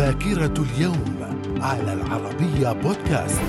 ذاكرة اليوم على العربية بودكاست.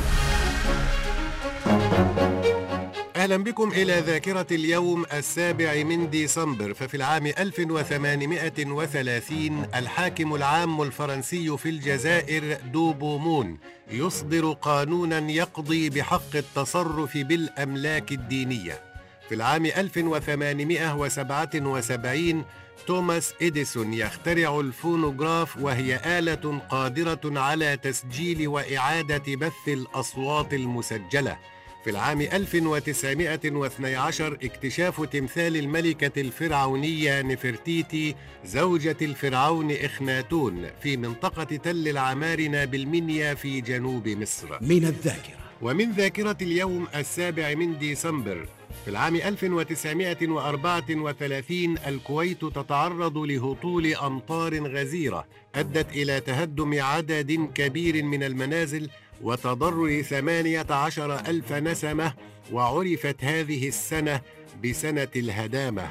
أهلا بكم إلى ذاكرة اليوم السابع من ديسمبر ففي العام 1830 الحاكم العام الفرنسي في الجزائر دوبومون يصدر قانونا يقضي بحق التصرف بالأملاك الدينية. في العام 1877 توماس إديسون يخترع الفونوغراف وهي آلة قادرة على تسجيل وإعادة بث الأصوات المسجلة. في العام 1912 اكتشاف تمثال الملكة الفرعونية نفرتيتي زوجة الفرعون إخناتون في منطقة تل العمارنة بالمنيا في جنوب مصر. من الذاكرة. ومن ذاكرة اليوم السابع من ديسمبر في العام 1934 الكويت تتعرض لهطول أمطار غزيرة أدت إلى تهدم عدد كبير من المنازل وتضرر ثمانية عشر ألف نسمة وعرفت هذه السنة بسنة الهدامة.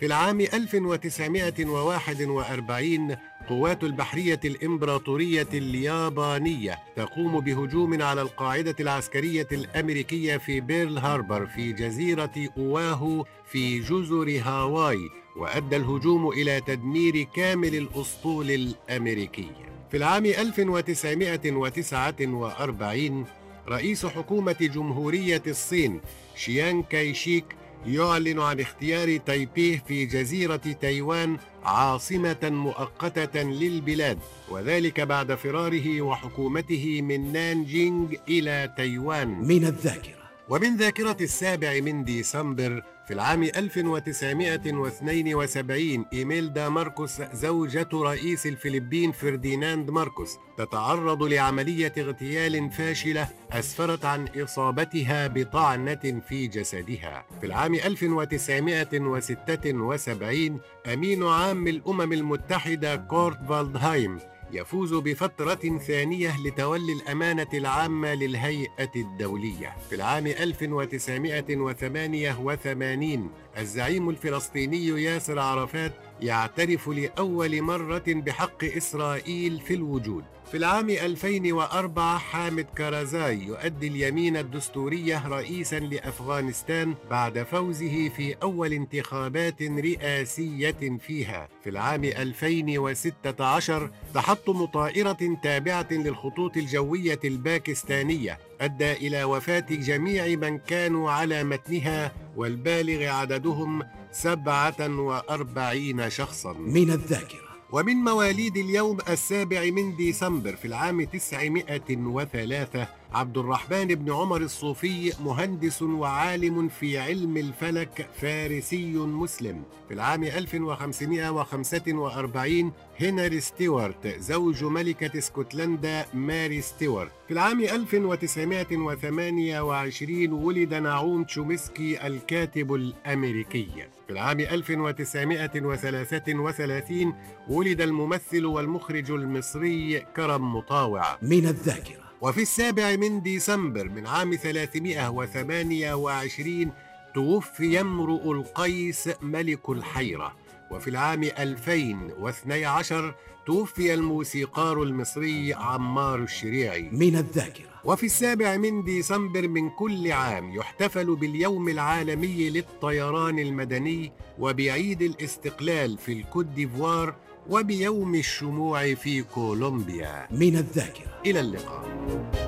في العام 1941 قوات البحرية الإمبراطورية اليابانية تقوم بهجوم على القاعدة العسكرية الأمريكية في بيرل هاربر في جزيرة أواهو في جزر هاواي وأدى الهجوم إلى تدمير كامل الأسطول الأمريكي. في العام 1949 رئيس حكومة جمهورية الصين شيان كايشيك يعلن عن اختيار تايبيه في جزيرة تايوان عاصمة مؤقتة للبلاد وذلك بعد فراره وحكومته من نانجينغ إلى تايوان. من الذاكرة. ومن ذاكرة السابع من ديسمبر في العام 1972 إيميلدا ماركوس زوجة رئيس الفلبين فرديناند ماركوس تتعرض لعملية اغتيال فاشلة أسفرت عن إصابتها بطعنة في جسدها. في العام 1976 أمين عام الأمم المتحدة كورت فالدهايم يفوز بفترة ثانية لتولي الأمانة العامة للهيئة الدولية. في العام 1988 الزعيم الفلسطيني ياسر عرفات يعترف لأول مرة بحق إسرائيل في الوجود. في العام 2004 حامد كارازاي يؤدي اليمين الدستورية رئيسا لأفغانستان بعد فوزه في أول انتخابات رئاسية فيها. في العام 2016 تحطم طائرة تابعة للخطوط الجوية الباكستانية أدى إلى وفاة جميع من كانوا على متنها والبالغ عددهم سبعة وأربعين شخصا. من الذاكرة. ومن مواليد اليوم السابع من ديسمبر في العام 903 عبد الرحمن بن عمر الصوفي مهندس وعالم في علم الفلك فارسي مسلم. في العام 1545 هنري ستيوارت زوج ملكة اسكتلندا ماري ستيوارت. في العام 1928 ولد نعوم تشومسكي الكاتب الأمريكي. في العام 1933 ولد الممثل والمخرج المصري كرم مطاوع. من الذاكرة. وفي السابع من ديسمبر من عام 328 توفي امرؤ القيس ملك الحيرة. وفي العام 2012 توفي الموسيقار المصري عمار الشريعي. من الذاكرة. وفي السابع من ديسمبر من كل عام يحتفل باليوم العالمي للطيران المدني وبعيد الاستقلال في الكوت ديفوار وبيوم الشموع في كولومبيا. من الذاكرة. إلى اللقاء.